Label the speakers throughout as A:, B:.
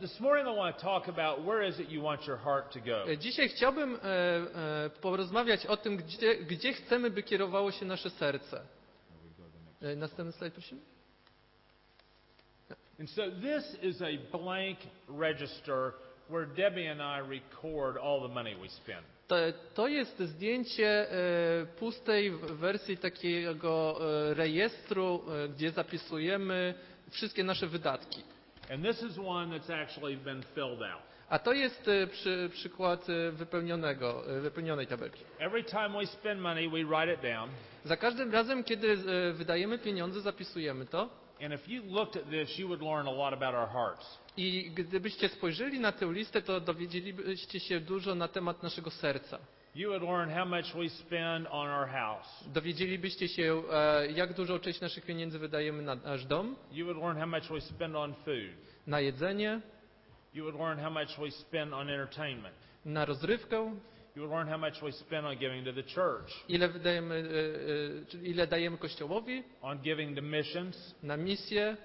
A: this morning I want to talk about where is it you want your heart to go.
B: Dzisiaj chciałbym e, e, porozmawiać o tym, gdzie, gdzie chcemy, by kierowało się nasze serce. E, Następny slajd, prosimy.
A: And so this is a blank register where Debbie and I record all the money we spend.
B: To, to jest zdjęcie e, pustej wersji takiego e, rejestru, e, gdzie zapisujemy wszystkie nasze wydatki.
A: And this is one that's actually been filled out.
B: A to jest e, przy, przykład e, wypełnionego, e, wypełnionej tabelki.
A: Every time we spend money, we write it down.
B: Za każdym razem, kiedy wydajemy pieniądze, zapisujemy to. I gdybyście spojrzeli na tę listę, to dowiedzielibyście się dużo na temat naszego serca.
A: You would learn how much we spend on our house.
B: Dowiedzielibyście się, e, jak dużą część naszych pieniędzy wydajemy na nasz dom,
A: You would learn how much we spend on food.
B: na jedzenie,
A: You would learn how much we spend on entertainment.
B: na rozrywkę,
A: You would learn how much we spend on giving to the church,
B: ile wydajemy, e, e, czyli ile dajemy kościołowi,
A: on giving to missions,
B: na misję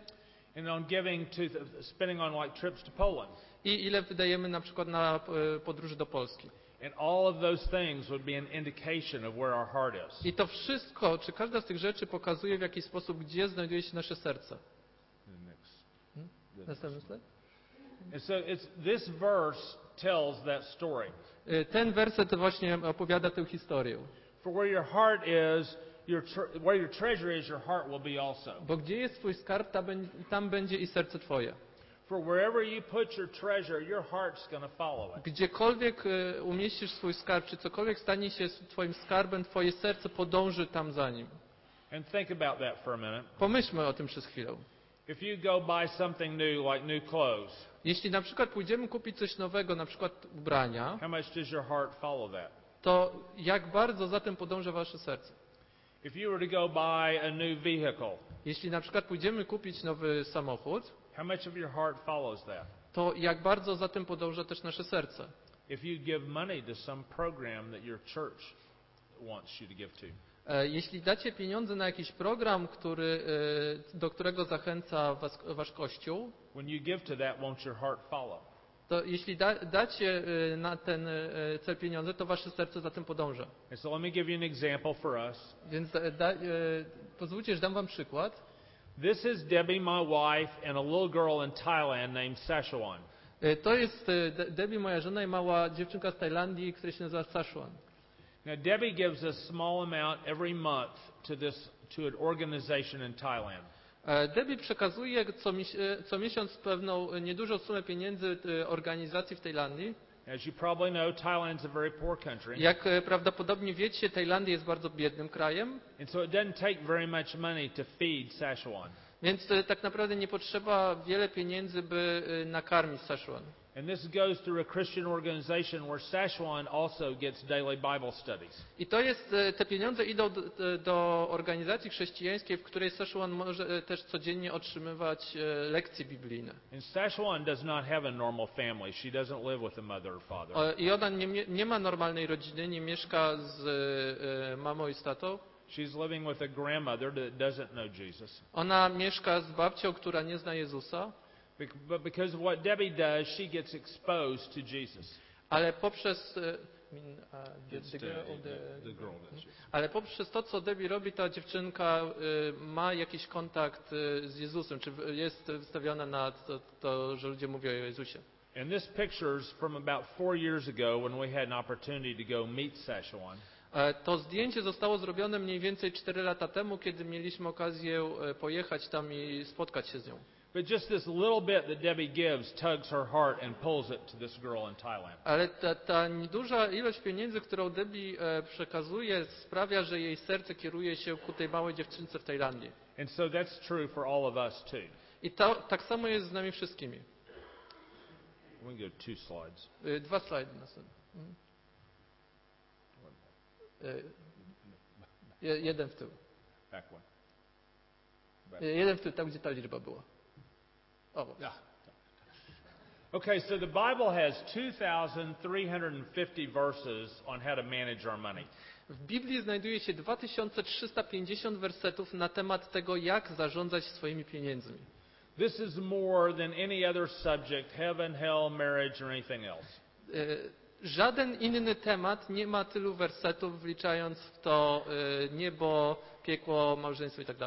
A: and on giving to the, spending on like trips to Poland.
B: i ile wydajemy na przykład na e, podróże do Polski.
A: And all of those things would be an indication of where our heart is.
B: I to wszystko, czy każda z tych rzeczy pokazuje w jakiś sposób, gdzie znajduje się nasze serce. Następny slajd.
A: And so it's this verse tells that story.
B: E, Ten werset właśnie opowiada tę historię.
A: For where your heart is, your tre- where your treasure is, your heart will be also.
B: Bo gdzie jest Twój skarb, tam bę- tam będzie i serce Twoje.
A: For wherever you put your treasure, your heart's going to follow it.
B: Gdziekolwiek e, umieścisz swój skarb, czy cokolwiek stanie się Twoim skarbem, Twoje serce podąży tam za nim.
A: And think about that for a minute.
B: Pomyślmy o tym przez chwilę.
A: If you go buy something new, like new clothes,
B: Jeśli na przykład pójdziemy kupić coś nowego, na przykład ubrania,
A: how much does your heart follow that?
B: to jak bardzo za tym podąża Wasze serce?
A: If you were to go buy a new vehicle,
B: Jeśli na przykład pójdziemy kupić nowy samochód,
A: how much of your heart follows that?
B: to jak bardzo za tym podąża też nasze serce?
A: If you give money to some program that your church wants you to give to,
B: Jeśli dacie pieniądze na jakiś program, który, e, do którego zachęca was, Wasz Kościół,
A: to
B: jeśli da, dacie e, na ten e, cel pieniądze, to Wasze serce za tym podąża.
A: So.
B: Więc da, da, e, pozwólcie, że dam Wam przykład.
A: This is Debbie, my wife, and a little girl in Thailand named.
B: E, To jest e, De- Debbie, moja żona i mała dziewczynka z Tajlandii, która się nazywa Sashuan.
A: Now, Debbie gives a small amount every month to this to an organization in Thailand.
B: E, Debbie przekazuje co, e, co miesiąc pewną e, niedużą sumę pieniędzy organizacji w Tajlandii.
A: As you probably know, Thailand's a very poor country,
B: Jak prawdopodobnie wiecie, Tajlandia jest bardzo biednym krajem,
A: and so it doesn't take very much money to feed Sashawan.
B: więc tak naprawdę nie potrzeba wiele pieniędzy, by nakarmić Sashuan.
A: And this goes through a Christian organization where Sashawan also gets daily Bible studies.
B: I to jest, e, te pieniądze idą do, do organizacji chrześcijańskiej, w której Sashuan może e, też codziennie otrzymywać e, lekcje biblijne.
A: And Sashawan does not have a normal family. She doesn't live with a mother or father.
B: I ona nie, nie ma normalnej rodziny, nie mieszka z mamą i tatą.
A: She's living with a grandmother that doesn't know Jesus.
B: Ona mieszka z babcią, która nie zna Jezusa,
A: because of what Debbie does, she gets exposed to Jesus.
B: ale poprzez min, the,
A: It's
B: the
A: the-
B: girl of the,
A: the girl that's-
B: ale poprzez to, co Debbie robi, ta dziewczynka e, ma jakiś kontakt e, z Jezusem, czy jest wystawiona na to, to, że ludzie mówią o Jezusie.
A: And this picture's from about four years ago when we had an opportunity to go meet Sashawan.
B: E, To zdjęcie zostało zrobione mniej więcej 4 lata temu, kiedy mieliśmy okazję pojechać tam i spotkać się z nią.
A: But just this little bit that Debbie gives tugs her heart and pulls it to this girl in Thailand.
B: Ale ta, ta nieduża ilość pieniędzy, którą Debbie e, przekazuje, sprawia, że jej serce kieruje się ku tej małej dziewczynce w Tajlandii.
A: And so that's true for all of us too.
B: I to, tak samo jest z nami wszystkimi.
A: We go two slides.
B: E, Dwa slajdy następne. Mhm. E, je- Jeden w tył. Jeden w tył, tam gdzie ta liczba była. O, właśnie.
A: Yeah. Okay, so the Bible has 2,350 verses on how to manage our money.
B: W Biblii znajduje się 2350 wersetów na temat tego, jak zarządzać swoimi pieniędzmi.
A: This is more than any other subject heaven, hell, marriage, or anything else.
B: E, Żaden inny temat nie ma tylu wersetów, wliczając w to e, niebo, piekło, małżeństwo i tak.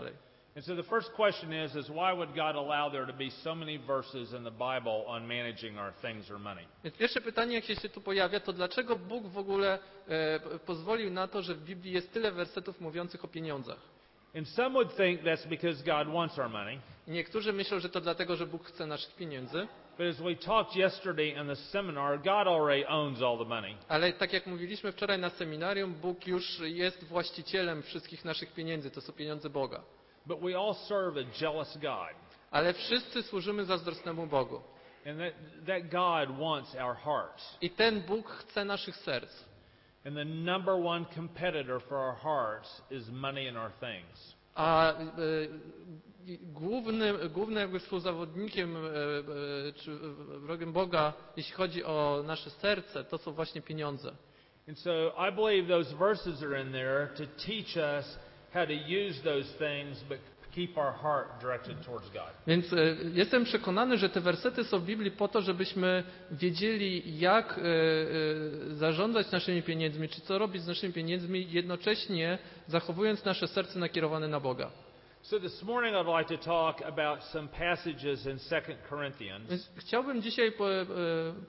A: And so the first question is, is why would God allow there to be so many verses in the Bible on managing our things or money?
B: Więc pierwsze pytanie, jakie się tu pojawia, to dlaczego Bóg w ogóle e, pozwolił na to, że w Biblii jest tyle wersetów mówiących o pieniądzach?
A: And some would think that's because God wants our money.
B: I niektórzy myślą, że to dlatego, że Bóg chce naszych pieniędzy,
A: But as we talked yesterday in the seminar, God already owns all the money.
B: ale tak jak mówiliśmy wczoraj na seminarium, Bóg już jest właścicielem wszystkich naszych pieniędzy, to są pieniądze Boga.
A: But we all serve a jealous God.
B: Ale wszyscy służymy zazdrosnemu Bogu.
A: And that, that God wants our hearts.
B: I ten Bóg chce naszych serc.
A: And the number one competitor for our hearts is money and our things.
B: A e, głównym, głównym jakby współzawodnikiem e, e, czy wrogiem Boga, jeśli chodzi o nasze serce, to są właśnie pieniądze.
A: And so I believe those verses are in there to teach us how to use those things, but keep our heart directed towards God.
B: Więc e, jestem przekonany, że te wersety są w Biblii po to, żebyśmy wiedzieli, jak e, e, zarządzać naszymi pieniędzmi, czy co robić z naszymi pieniędzmi, jednocześnie zachowując nasze serce nakierowane na Boga.
A: So this morning I'd like to talk about some passages in 2 Corinthians
B: Więc chciałbym dzisiaj po,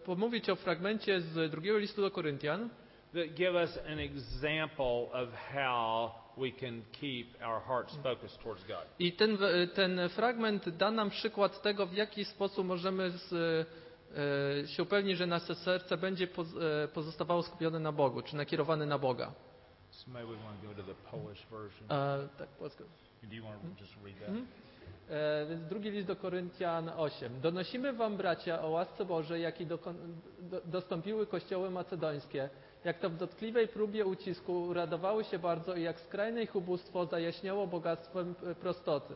B: pomówić o fragmencie z drugiego listu do Koryntian,
A: that give us an example of how we can keep our hearts focused towards God.
B: I ten, ten fragment da nam przykład tego, w jaki sposób możemy z, e, się upewnić, że nasze serce będzie poz, e, pozostawało skupione na Bogu, czy nakierowane na Boga.
A: So maybe we want to go to the Polish version.
B: E, tak, polsko.
A: Do you want to just read that?
B: Mhm. E, więc drugi list do Koryntian 8. Donosimy wam, bracia, o łasce Bożej, jakiej do, dostąpiły kościoły macedońskie, jak to w dotkliwej próbie ucisku radowały się bardzo i jak skrajne ich ubóstwo zajaśniało bogactwem e, prostoty.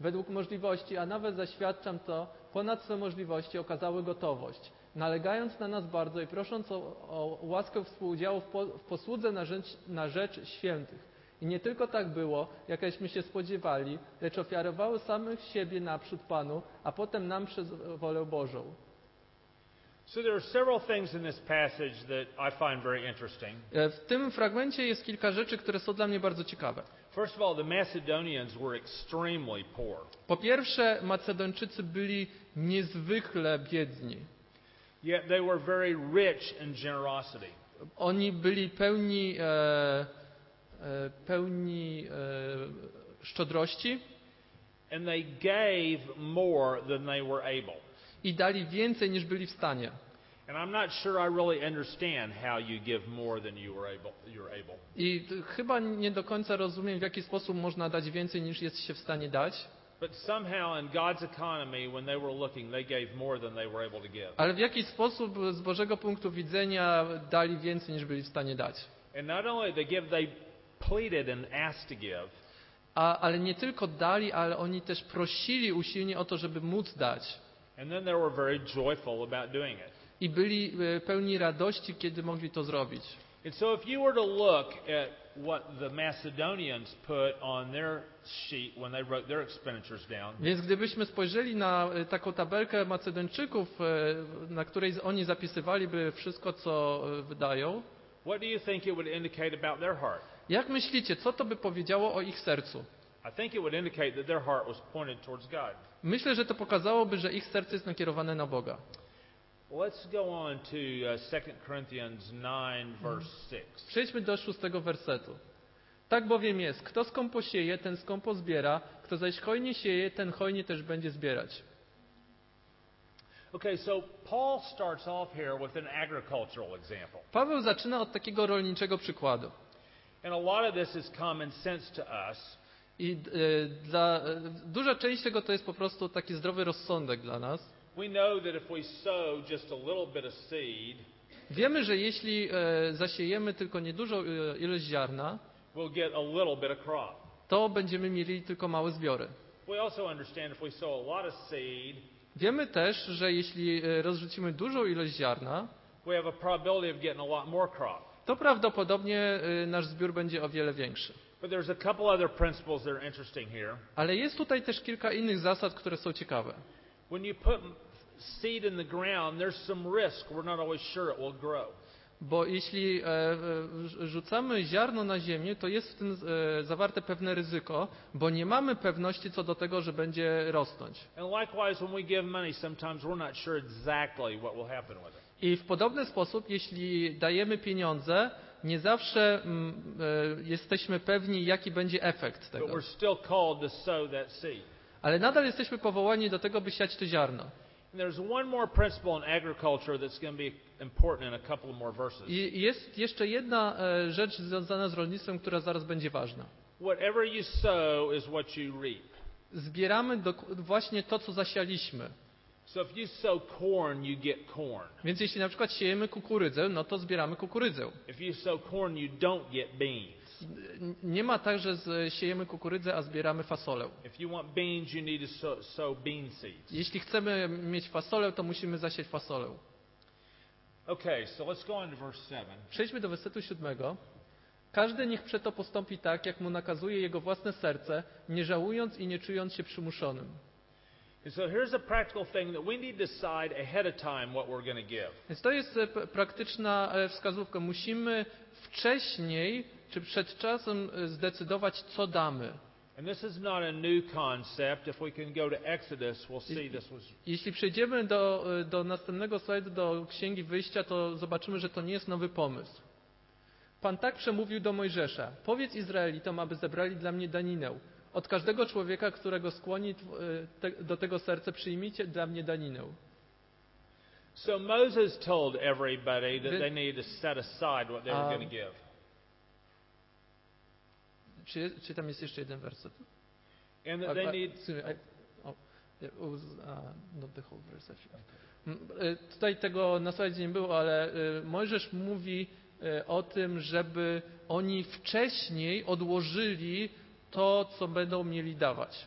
B: Według możliwości, a nawet zaświadczam to, ponad swe możliwości okazały gotowość, nalegając na nas bardzo i prosząc o, o łaskę współudziału w, po, w posłudze na rzecz, na rzecz świętych. I nie tylko tak było, jakśmy się spodziewali, lecz ofiarowały samych siebie naprzód Panu, a potem nam przez wolę Bożą. W tym fragmencie jest kilka rzeczy, które są dla mnie bardzo ciekawe. Po pierwsze, Macedończycy byli niezwykle biedni.
A: Yet they were very rich in generosity.
B: Oni byli pełni, e, e, pełni e, szczodrości
A: And they gave more than they were able.
B: I dali więcej niż byli w stanie.
A: And I'm not sure I really understand how you give more than you were able. You're able.
B: I t- chyba nie do końca rozumiem, w jaki sposób można dać więcej niż jest się w stanie dać. Ale w jaki sposób z Bożego punktu widzenia dali więcej niż byli w stanie dać?
A: And not only they give, they pleaded and asked to give.
B: A, ale nie tylko dali, ale oni też prosili usilnie o to, żeby móc dać.
A: And then they were very joyful about doing it.
B: I byli e, pełni radości, kiedy mogli to zrobić.
A: And so if you were to look at what the Macedonians put on their sheet when they wrote their expenditures down,
B: Więc gdybyśmy spojrzeli na e, taką tabelkę Macedończyków, e, na której oni zapisywaliby wszystko, co wydają,
A: what do you think it would indicate about their heart?
B: jak myślicie, co to by powiedziało o ich sercu? Myślę, że to pokazałoby, że ich serce jest nakierowane na Boga.
A: Let's go on to uh, 2 Corinthians 9, verse 6.
B: Przejdźmy do szóstego wersetu. Tak bowiem jest, kto skąpo sieje, ten skąpo zbiera, kto zaś hojnie sieje, ten hojnie też będzie zbierać.
A: Okay, so Paul starts off here with an agricultural example.
B: Paweł zaczyna od takiego rolniczego przykładu.
A: And a lot of this is common sense to us.
B: I e, dla, e, duża część tego to jest po prostu taki zdrowy rozsądek dla nas. Wiemy, że jeśli e, zasiejemy tylko niedużą ilość ziarna, to będziemy mieli tylko małe zbiory. Wiemy też, że jeśli rozrzucimy dużą ilość ziarna, to prawdopodobnie nasz zbiór będzie o wiele większy. Ale jest tutaj też kilka innych zasad, które są ciekawe.
A: When you put seed in the ground, there's some risk. We're not always sure it will grow.
B: Bo jeśli e, rzucamy ziarno na ziemię, to jest w tym e, zawarte pewne ryzyko, bo nie mamy pewności co do tego, że będzie rosnąć. I w podobny sposób, jeśli dajemy pieniądze, nie zawsze mm, e, jesteśmy pewni, jaki będzie efekt tego. Ale nadal jesteśmy powołani do tego, by siać to ziarno. I jest jeszcze jedna e, rzecz związana z rolnictwem, która zaraz będzie ważna.
A: Whatever you sow is what you reap.
B: Zbieramy właśnie to, co zasialiśmy.
A: So if you sow corn, you get corn.
B: Więc jeśli na przykład siejemy kukurydzę, no to zbieramy kukurydzę.
A: If you sow corn, you don't get beans.
B: N- Nie ma tak, że siejemy kukurydzę, a zbieramy fasolę.
A: If you want beans, you need to sow, sow bean seeds.
B: Jeśli chcemy mieć fasolę, to musimy zasiać fasolę.
A: Okay, so let's go on to verse 7.
B: Przejdźmy do wersetu siódmego. Każdy niech przeto postąpi tak, jak mu nakazuje jego własne serce, nie żałując i nie czując się przymuszonym.
A: And so here's a practical thing that we need to decide ahead of time what we're going to give.
B: Więc to jest e, praktyczna e, wskazówka. Musimy wcześniej czy przed czasem e, zdecydować, co damy.
A: And this is not a new concept. If we can go to Exodus, we'll see this was
B: Jeśli przejdziemy do, do następnego slajdu, do Księgi Wyjścia, to zobaczymy, że to nie jest nowy pomysł. Pan tak przemówił do Mojżesza. Powiedz Izraelitom, aby zebrali dla mnie daninę. Od każdego człowieka, którego skłoni e, do tego serce, przyjmijcie dla mnie daninę.
A: So Moses told everybody that they needed to set aside what they were going to give.
B: Czy, czy tam jest jeszcze jeden werset?
A: And that they need
B: not the whole verse, e, Tutaj tego na slajdzie nie było, ale e, Mojżesz mówi o tym, żeby oni wcześniej odłożyli to, co będą mieli dawać.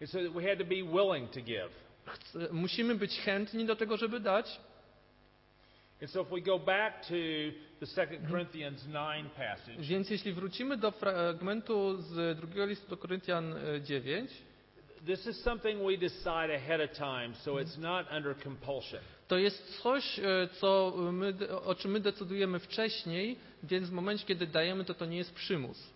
A: and so that we had to be willing to give.
B: Chce- Musimy być chętni do tego, żeby dać.
A: And so if we go back to the Second Corinthians 9 passage,
B: Więc jeśli wrócimy do fragmentu z drugiego listu do Koryntian e, 9,
A: this is something we decide ahead of time, so it's not under compulsion.
B: to jest coś, e, co my, o czym my decydujemy wcześniej, więc w momencie, kiedy dajemy, to to nie jest przymus.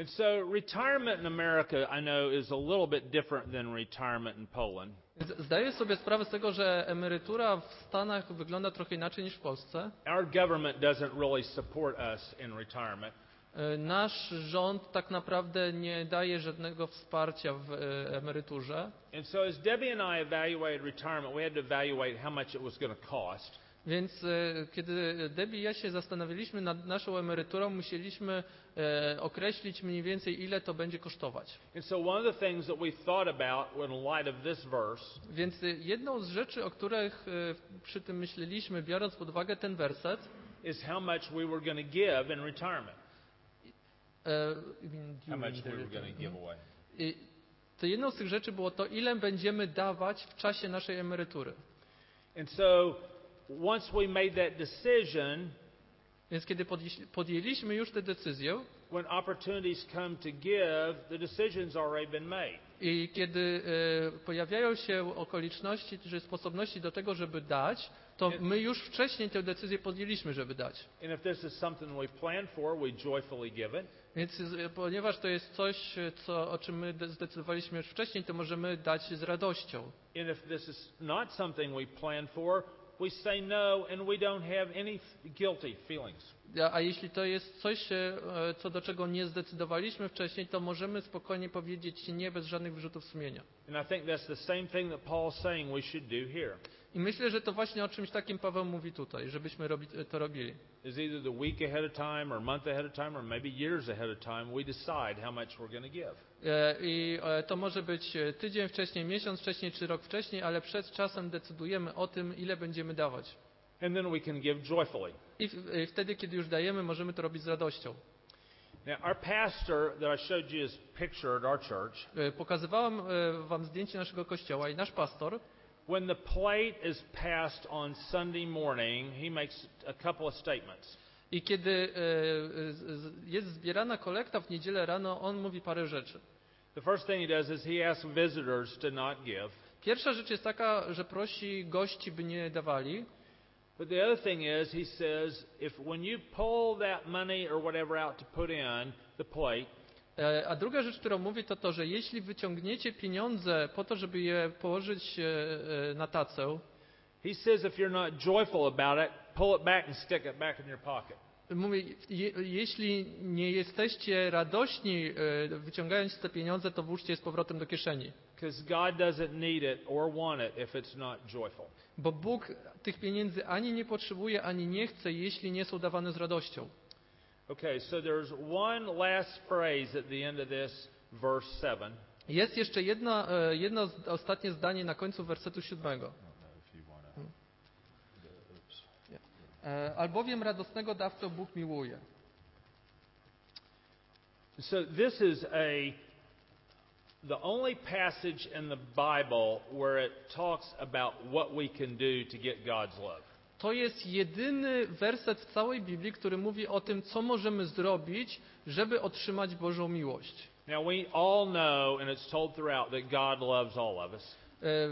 A: And so retirement in America, I know, is a little bit different than retirement in Poland.
B: Zdaję sobie sprawę z tego, że emerytura w Stanach wygląda trochę inaczej niż w Polsce.
A: Our government doesn't really support us in retirement.
B: E, Nasz rząd tak naprawdę nie daje żadnego wsparcia w e, emeryturze,
A: And so as Debbie and I evaluated retirement, we had to evaluate how much it was going to cost.
B: Więc e, kiedy Debbie i ja się zastanawialiśmy nad naszą emeryturą, musieliśmy e, określić mniej więcej ile to będzie kosztować. Więc e, jedną z rzeczy, o których przy tym myśleliśmy, biorąc pod uwagę ten werset,
A: is how much we were going to give in retirement.
B: you mean
A: How
B: during
A: much
B: the
A: we were going to
B: retirement?
A: give away.
B: I to jedną z tych rzeczy było to, ile będziemy dawać w czasie naszej emerytury.
A: And so once we made that decision,
B: Więc kiedy podjęliśmy już tę decyzję
A: when opportunities come to give, the decision's already been made.
B: i kiedy e, pojawiają się okoliczności czy sposobności do tego, żeby dać, to my już wcześniej tę decyzję podjęliśmy, żeby dać.
A: And if this is something we for, we joyfully give it.
B: Więc e, ponieważ to jest coś, co, o czym my de- zdecydowaliśmy już wcześniej, to możemy dać z radością.
A: And if this is not something we planned for, we say no and we don't have any guilty feelings.
B: A, jeśli to jest coś, e, co do czego nie zdecydowaliśmy wcześniej, to możemy spokojnie powiedzieć nie bez żadnych wyrzutów sumienia.
A: And I think that's the same thing that Paul's saying we should do here.
B: I myślę, że to właśnie o czymś takim Paweł mówi tutaj, żebyśmy robi, to robili. I to może być e, tydzień wcześniej, miesiąc wcześniej czy rok wcześniej, ale przed czasem decydujemy o tym, ile będziemy dawać.
A: And then we can give joyfully.
B: I w- e, wtedy, kiedy już dajemy, możemy to robić z radością.
A: Now, our pastor that I showed you his picture at our church,
B: E, Pokazywałem wam zdjęcie naszego kościoła i nasz pastor,
A: when the plate is passed on Sunday morning, he makes a couple of statements.
B: I kiedy e, z- jest zbierana kolekta w niedzielę rano, on mówi parę rzeczy.
A: The first thing he does is he asks visitors to not give.
B: Pierwsza rzecz jest taka, że prosi gości, by nie dawali.
A: But the other thing is, he says, if when you pull that money or whatever out to put in the plate,
B: E, A druga rzecz, którą mówi, to to, że jeśli wyciągniecie pieniądze po to, żeby je położyć e, e, na tacę,
A: he says if you're not joyful about it, pull it back and stick it back in your pocket.
B: mówi, je, jeśli nie jesteście radośni e, wyciągając te pieniądze, to włóżcie je z powrotem do kieszeni.
A: Because God doesn't need it or want it if it's not joyful.
B: Bo Bóg tych pieniędzy ani nie potrzebuje, ani nie chce, jeśli nie są dawane z radością.
A: Okay, so there's one last phrase at the end of this, verse 7.
B: Jest jeszcze jedna, e, jedno ostatnie zdanie na końcu wersetu siódmego. Hmm. E, Albowiem radosnego dawcę Bóg miłuje.
A: So this is a the only passage in the Bible where it talks about what we can do to get God's love.
B: To jest jedyny werset w całej Biblii, który mówi o tym, co możemy zrobić, żeby otrzymać Bożą miłość.
A: Now we all know, and it's told throughout, that God loves all of us.
B: E,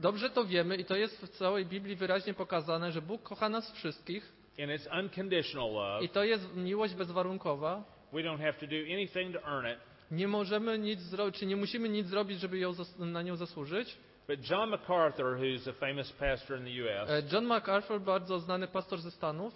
B: Dobrze to wiemy i to jest w całej Biblii wyraźnie pokazane, że Bóg kocha nas wszystkich
A: And it's unconditional love.
B: i to jest miłość bezwarunkowa.
A: We don't have to do anything to earn it.
B: Nie możemy nic zrobić, czy nie musimy nic zrobić, żeby ją na nią zasłużyć.
A: But John MacArthur, who's a famous pastor in the U.S.,
B: E, John MacArthur, bardzo znany pastor ze Stanów,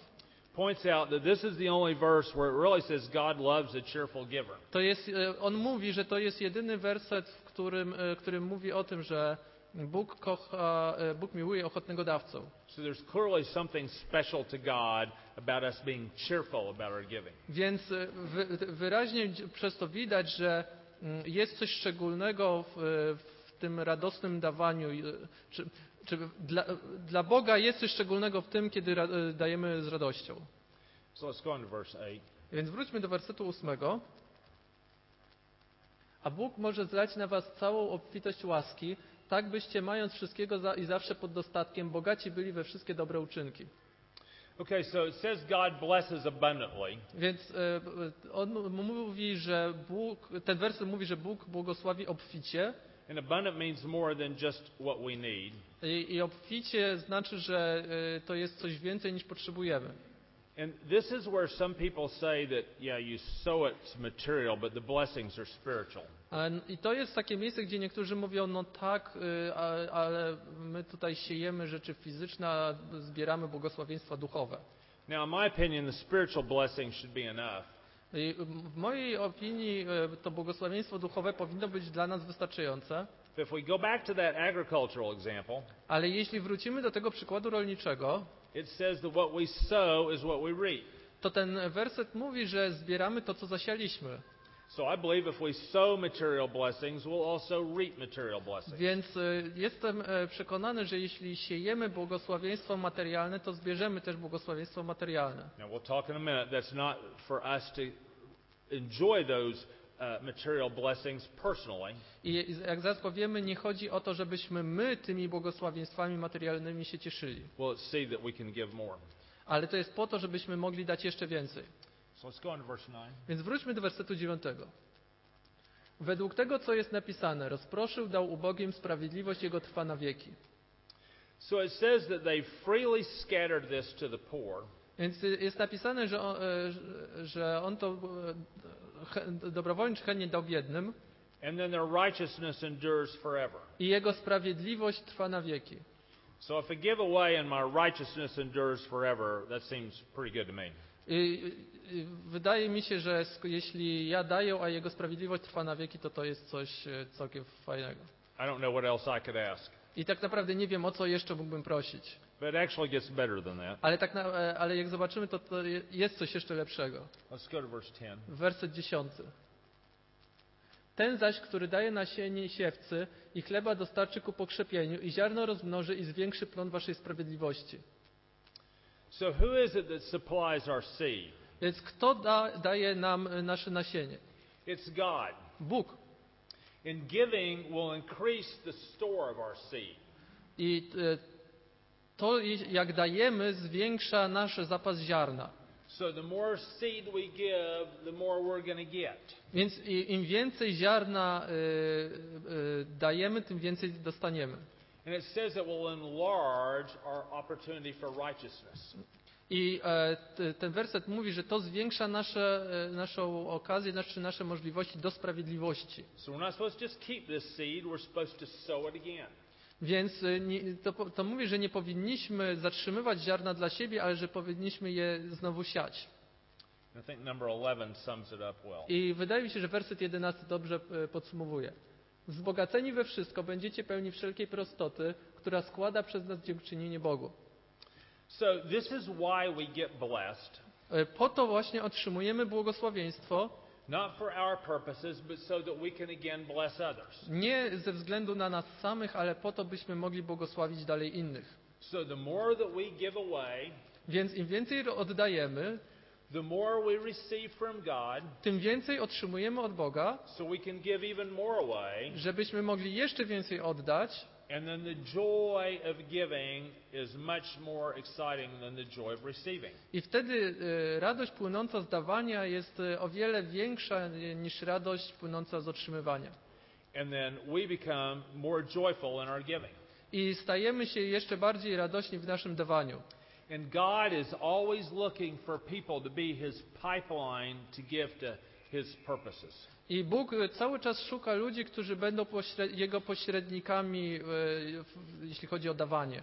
A: points out that this is the only verse where it really says God loves a cheerful giver.
B: to jest, e, on mówi, że to jest jedyny werset, w którym, e, którym mówi o tym, że Bóg kocha, Bóg miłuje ochotnego dawcę.
A: So there's clearly something special to God about us being cheerful about our giving.
B: Więc wy, wyraźnie przez to widać, że mm, jest coś szczególnego w, w tym radosnym dawaniu. e, Czy, czy dla, dla Boga jest coś szczególnego w tym, kiedy e, dajemy z radością.
A: So let's go on to verse 8.
B: Więc wróćmy do wersetu ósmego. A Bóg może zlać na was całą obfitość łaski, tak byście mając wszystkiego za, i zawsze pod dostatkiem, bogaci byli we wszystkie dobre uczynki.
A: Okay, so it says God blesses abundantly.
B: Więc e, on mówi, że Bóg, ten werset mówi, że Bóg błogosławi obficie
A: And abundant means more than just what we need.
B: i, i obficie znaczy, że e, to jest coś więcej niż potrzebujemy.
A: And this is where some people say that, yeah, you sow it's material, but the blessings are spiritual.
B: I to jest takie miejsce, gdzie niektórzy mówią, no tak, y, ale my tutaj siejemy rzeczy fizyczne, a zbieramy błogosławieństwa duchowe.
A: Now, in my opinion, the spiritual blessing should be enough.
B: W mojej opinii y, to błogosławieństwo duchowe powinno być dla nas wystarczające,
A: example,
B: ale jeśli wrócimy do tego przykładu rolniczego, to ten werset mówi, że zbieramy to, co zasialiśmy.
A: So I believe if we sow material blessings, we'll also reap material blessings.
B: Więc y, jestem e, przekonany, że jeśli siejemy błogosławieństwo materialne, to zbierzemy też błogosławieństwo materialne.
A: Now, we'll talk in a minute. That's not for us to enjoy those uh, material blessings personally.
B: I jak zaraz powiemy, nie chodzi o to, żebyśmy my tymi błogosławieństwami materialnymi się cieszyli,
A: We'll see that we can give more.
B: ale to jest po to, żebyśmy mogli dać jeszcze więcej.
A: 9.
B: Więc wróćmy do wersetu dziewiątego. Według tego, co jest napisane, rozproszył, dał ubogim, sprawiedliwość Jego trwa na wieki.
A: So it says that they freely scattered this to the poor.
B: Więc jest napisane, że on, e, że- on to e, czy chętnie dał biednym
A: And then their righteousness endures forever.
B: i Jego sprawiedliwość trwa na wieki.
A: So if I give away and my righteousness endures forever, that seems pretty good to me.
B: Wydaje mi się, że jeśli ja daję, a Jego sprawiedliwość trwa na wieki, to to jest coś e, całkiem fajnego.
A: I don't know what else I could ask.
B: I tak naprawdę nie wiem, o co jeszcze mógłbym prosić.
A: But it actually gets better than that.
B: Ale, tak na, e, ale jak zobaczymy, to, to je- jest coś jeszcze lepszego.
A: Let's go to verse 10.
B: Werset dziesiąty. Ten zaś, który daje nasienie siewcy i chleba dostarczy ku pokrzepieniu i ziarno rozmnoży i zwiększy plon waszej sprawiedliwości.
A: So who is it that supplies our seed?
B: Więc kto da, daje nam e, nasze nasienie?
A: It's God.
B: Bóg.
A: And giving will increase the store of our seed.
B: I e, to, jak dajemy, zwiększa nasz zapas ziarna.
A: So the more seed we give, the more we're going to get.
B: Więc im więcej ziarna y, y, dajemy, tym więcej dostaniemy.
A: And it says it will enlarge our opportunity for righteousness.
B: I e, ten werset mówi, że to zwiększa nasze, e, naszą okazję, znaczy nasze możliwości do sprawiedliwości.
A: So we're not supposed to just keep this seed, we're supposed to sow it again.
B: Więc nie, to, to mówi, że nie powinniśmy zatrzymywać ziarna dla siebie, ale że powinniśmy je znowu siać.
A: I think number 11 sums it up well.
B: I wydaje mi się, że werset 11 dobrze e, podsumowuje. Wzbogaceni we wszystko będziecie pełni wszelkiej prostoty, która składa przez nas dziękczynienie Bogu.
A: So this is why we get blessed,
B: E, Po to właśnie otrzymujemy błogosławieństwo, nie ze względu na nas samych, ale po to, byśmy mogli błogosławić dalej innych.
A: So the more that we give away,
B: Więc im więcej oddajemy,
A: the more we receive from God,
B: tym więcej otrzymujemy od Boga,
A: so we can give even more away.
B: żebyśmy mogli jeszcze więcej oddać.
A: And then the joy of giving is much more exciting than the joy of receiving.
B: I wtedy e, radość płynąca z dawania jest e, o wiele większa e, niż radość płynąca z otrzymywania.
A: And then we become more joyful in our giving.
B: I stajemy się jeszcze bardziej radośni w naszym dawaniu.
A: And God is always looking for people to be His pipeline to give to His purposes.
B: I Bóg e, cały czas szuka ludzi, którzy będą Jego pośrednikami, e, jeśli chodzi o dawanie.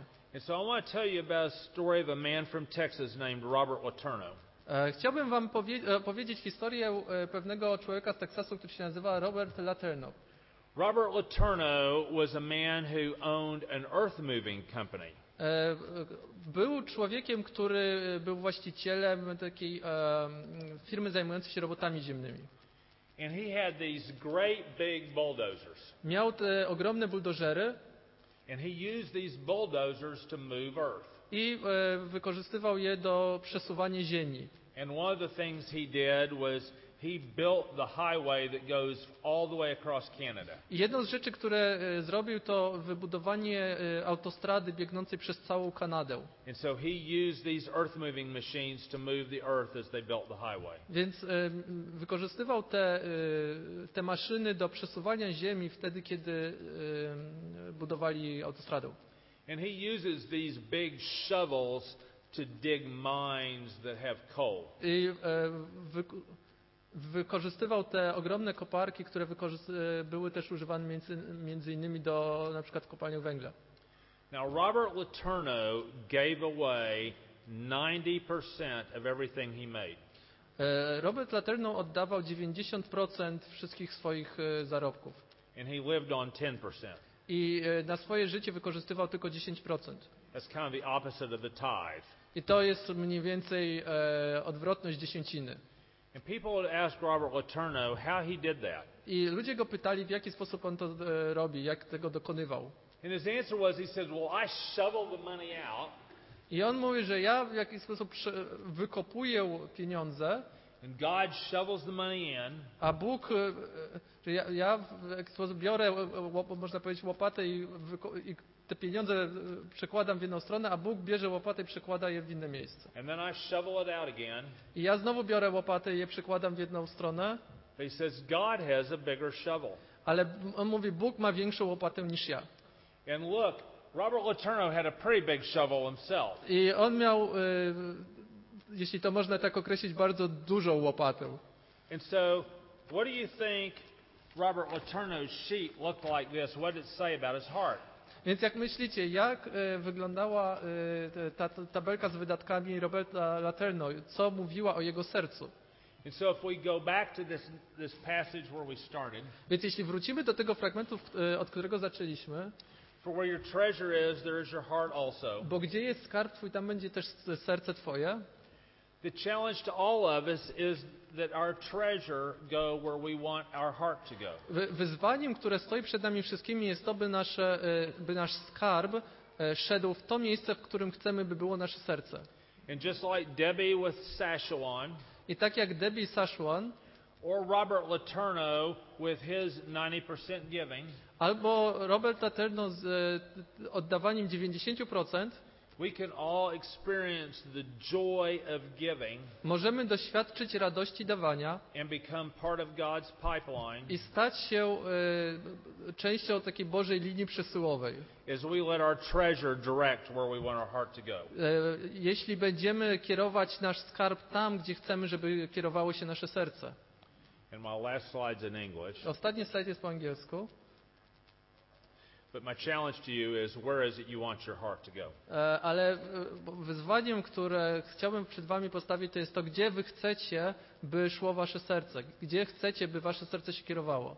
B: E, Chciałbym Wam powie- opowiedzieć historię pewnego człowieka z Teksasu, który się nazywa Robert Laterno.
A: Robert Letourneau was a man who owned an earth moving company.
B: Był człowiekiem, który był właścicielem takiej firmy zajmującej się robotami ziemnymi.
A: And he had these great big bulldozers.
B: Miał te ogromne buldożery
A: And he used these bulldozers to move earth.
B: i e, wykorzystywał je do przesuwania ziemi.
A: And one of the things he did was he built the highway that goes all the way across Canada.
B: I jedną z rzeczy, które e, zrobił, to wybudowanie e, autostrady biegnącej przez całą Kanadę.
A: And so he used these earth moving machines to move the earth as they built the highway.
B: Więc wykorzystywał te, e, te maszyny do przesuwania ziemi wtedy, kiedy budowali autostradę.
A: And he uses these big shovels to dig mines that have coal.
B: I e, wykorzystywał te ogromne koparki, które e, były też używane między, między innymi do na przykład kopalni węgla.
A: Now, Robert Letourneau gave away 90% of everything he made.
B: E, Robert Laterno oddawał 90% wszystkich swoich e, zarobków.
A: And he lived on 10%.
B: I na swoje życie wykorzystywał tylko 10%.
A: That's kind of the opposite of the tithe.
B: I to jest mniej więcej e, odwrotność dziesięciny.
A: And people would ask Robert Letourneau how he did that.
B: I ludzie go pytali, w jaki sposób on to e, robi, jak tego dokonywał.
A: And his answer was, he said, Well, I shovel the money out,
B: I on mówi, że ja w jakiś sposób prze- wykopuję pieniądze,
A: and God shovels the money in,
B: a Bóg, e, e, że ja, ja w jakiś sposób biorę, e, łop- można powiedzieć, łopatę i, i te pieniądze e, przekładam w jedną stronę, a Bóg bierze łopatę i przekłada je w inne miejsce.
A: and then I shovel it out again.
B: I ja znowu biorę łopatę i je przekładam w jedną stronę,
A: But he says, God has a bigger shovel.
B: ale on mówi, Bóg ma większą łopatę niż ja.
A: And look, Robert Letourneau had a pretty big shovel himself.
B: I on miał, e, jeśli to można tak określić, bardzo dużą łopatę.
A: And so, what do you think Robert Letourneau's sheet looked like this? What did it say about his heart?
B: Więc jak myślicie, jak e, wyglądała e, ta, ta tabelka z wydatkami Roberta Laterno? Co mówiła o jego sercu?
A: So, this, this started,
B: Więc jeśli wrócimy do tego fragmentu, e, od którego zaczęliśmy,
A: is, is
B: bo gdzie jest skarb twój, tam będzie też serce twoje.
A: The challenge to all of us is that our treasure go where we want our heart to go.
B: Wy- Wyzwaniem, które stoi przed nami wszystkimi jest to, by, nasze, e, by nasz skarb e, szedł w to miejsce, w którym chcemy, by było nasze serce.
A: And just like Debbie with
B: I tak jak Debbie Sashwan,
A: or Robert Letourneau with his 90% giving,
B: albo Robert Laterno z e, oddawaniem 90%, Możemy doświadczyć radości dawania
A: and become part of God's pipeline
B: i stać się e, częścią takiej Bożej linii przesyłowej. E, Jeśli będziemy kierować nasz skarb tam, gdzie chcemy, żeby kierowało się nasze serce. Ostatni slajd jest po angielsku, E, ale e, wyzwaniem, które chciałbym przed Wami postawić, to jest to, gdzie Wy chcecie, by szło Wasze serce, gdzie chcecie, by Wasze serce się kierowało.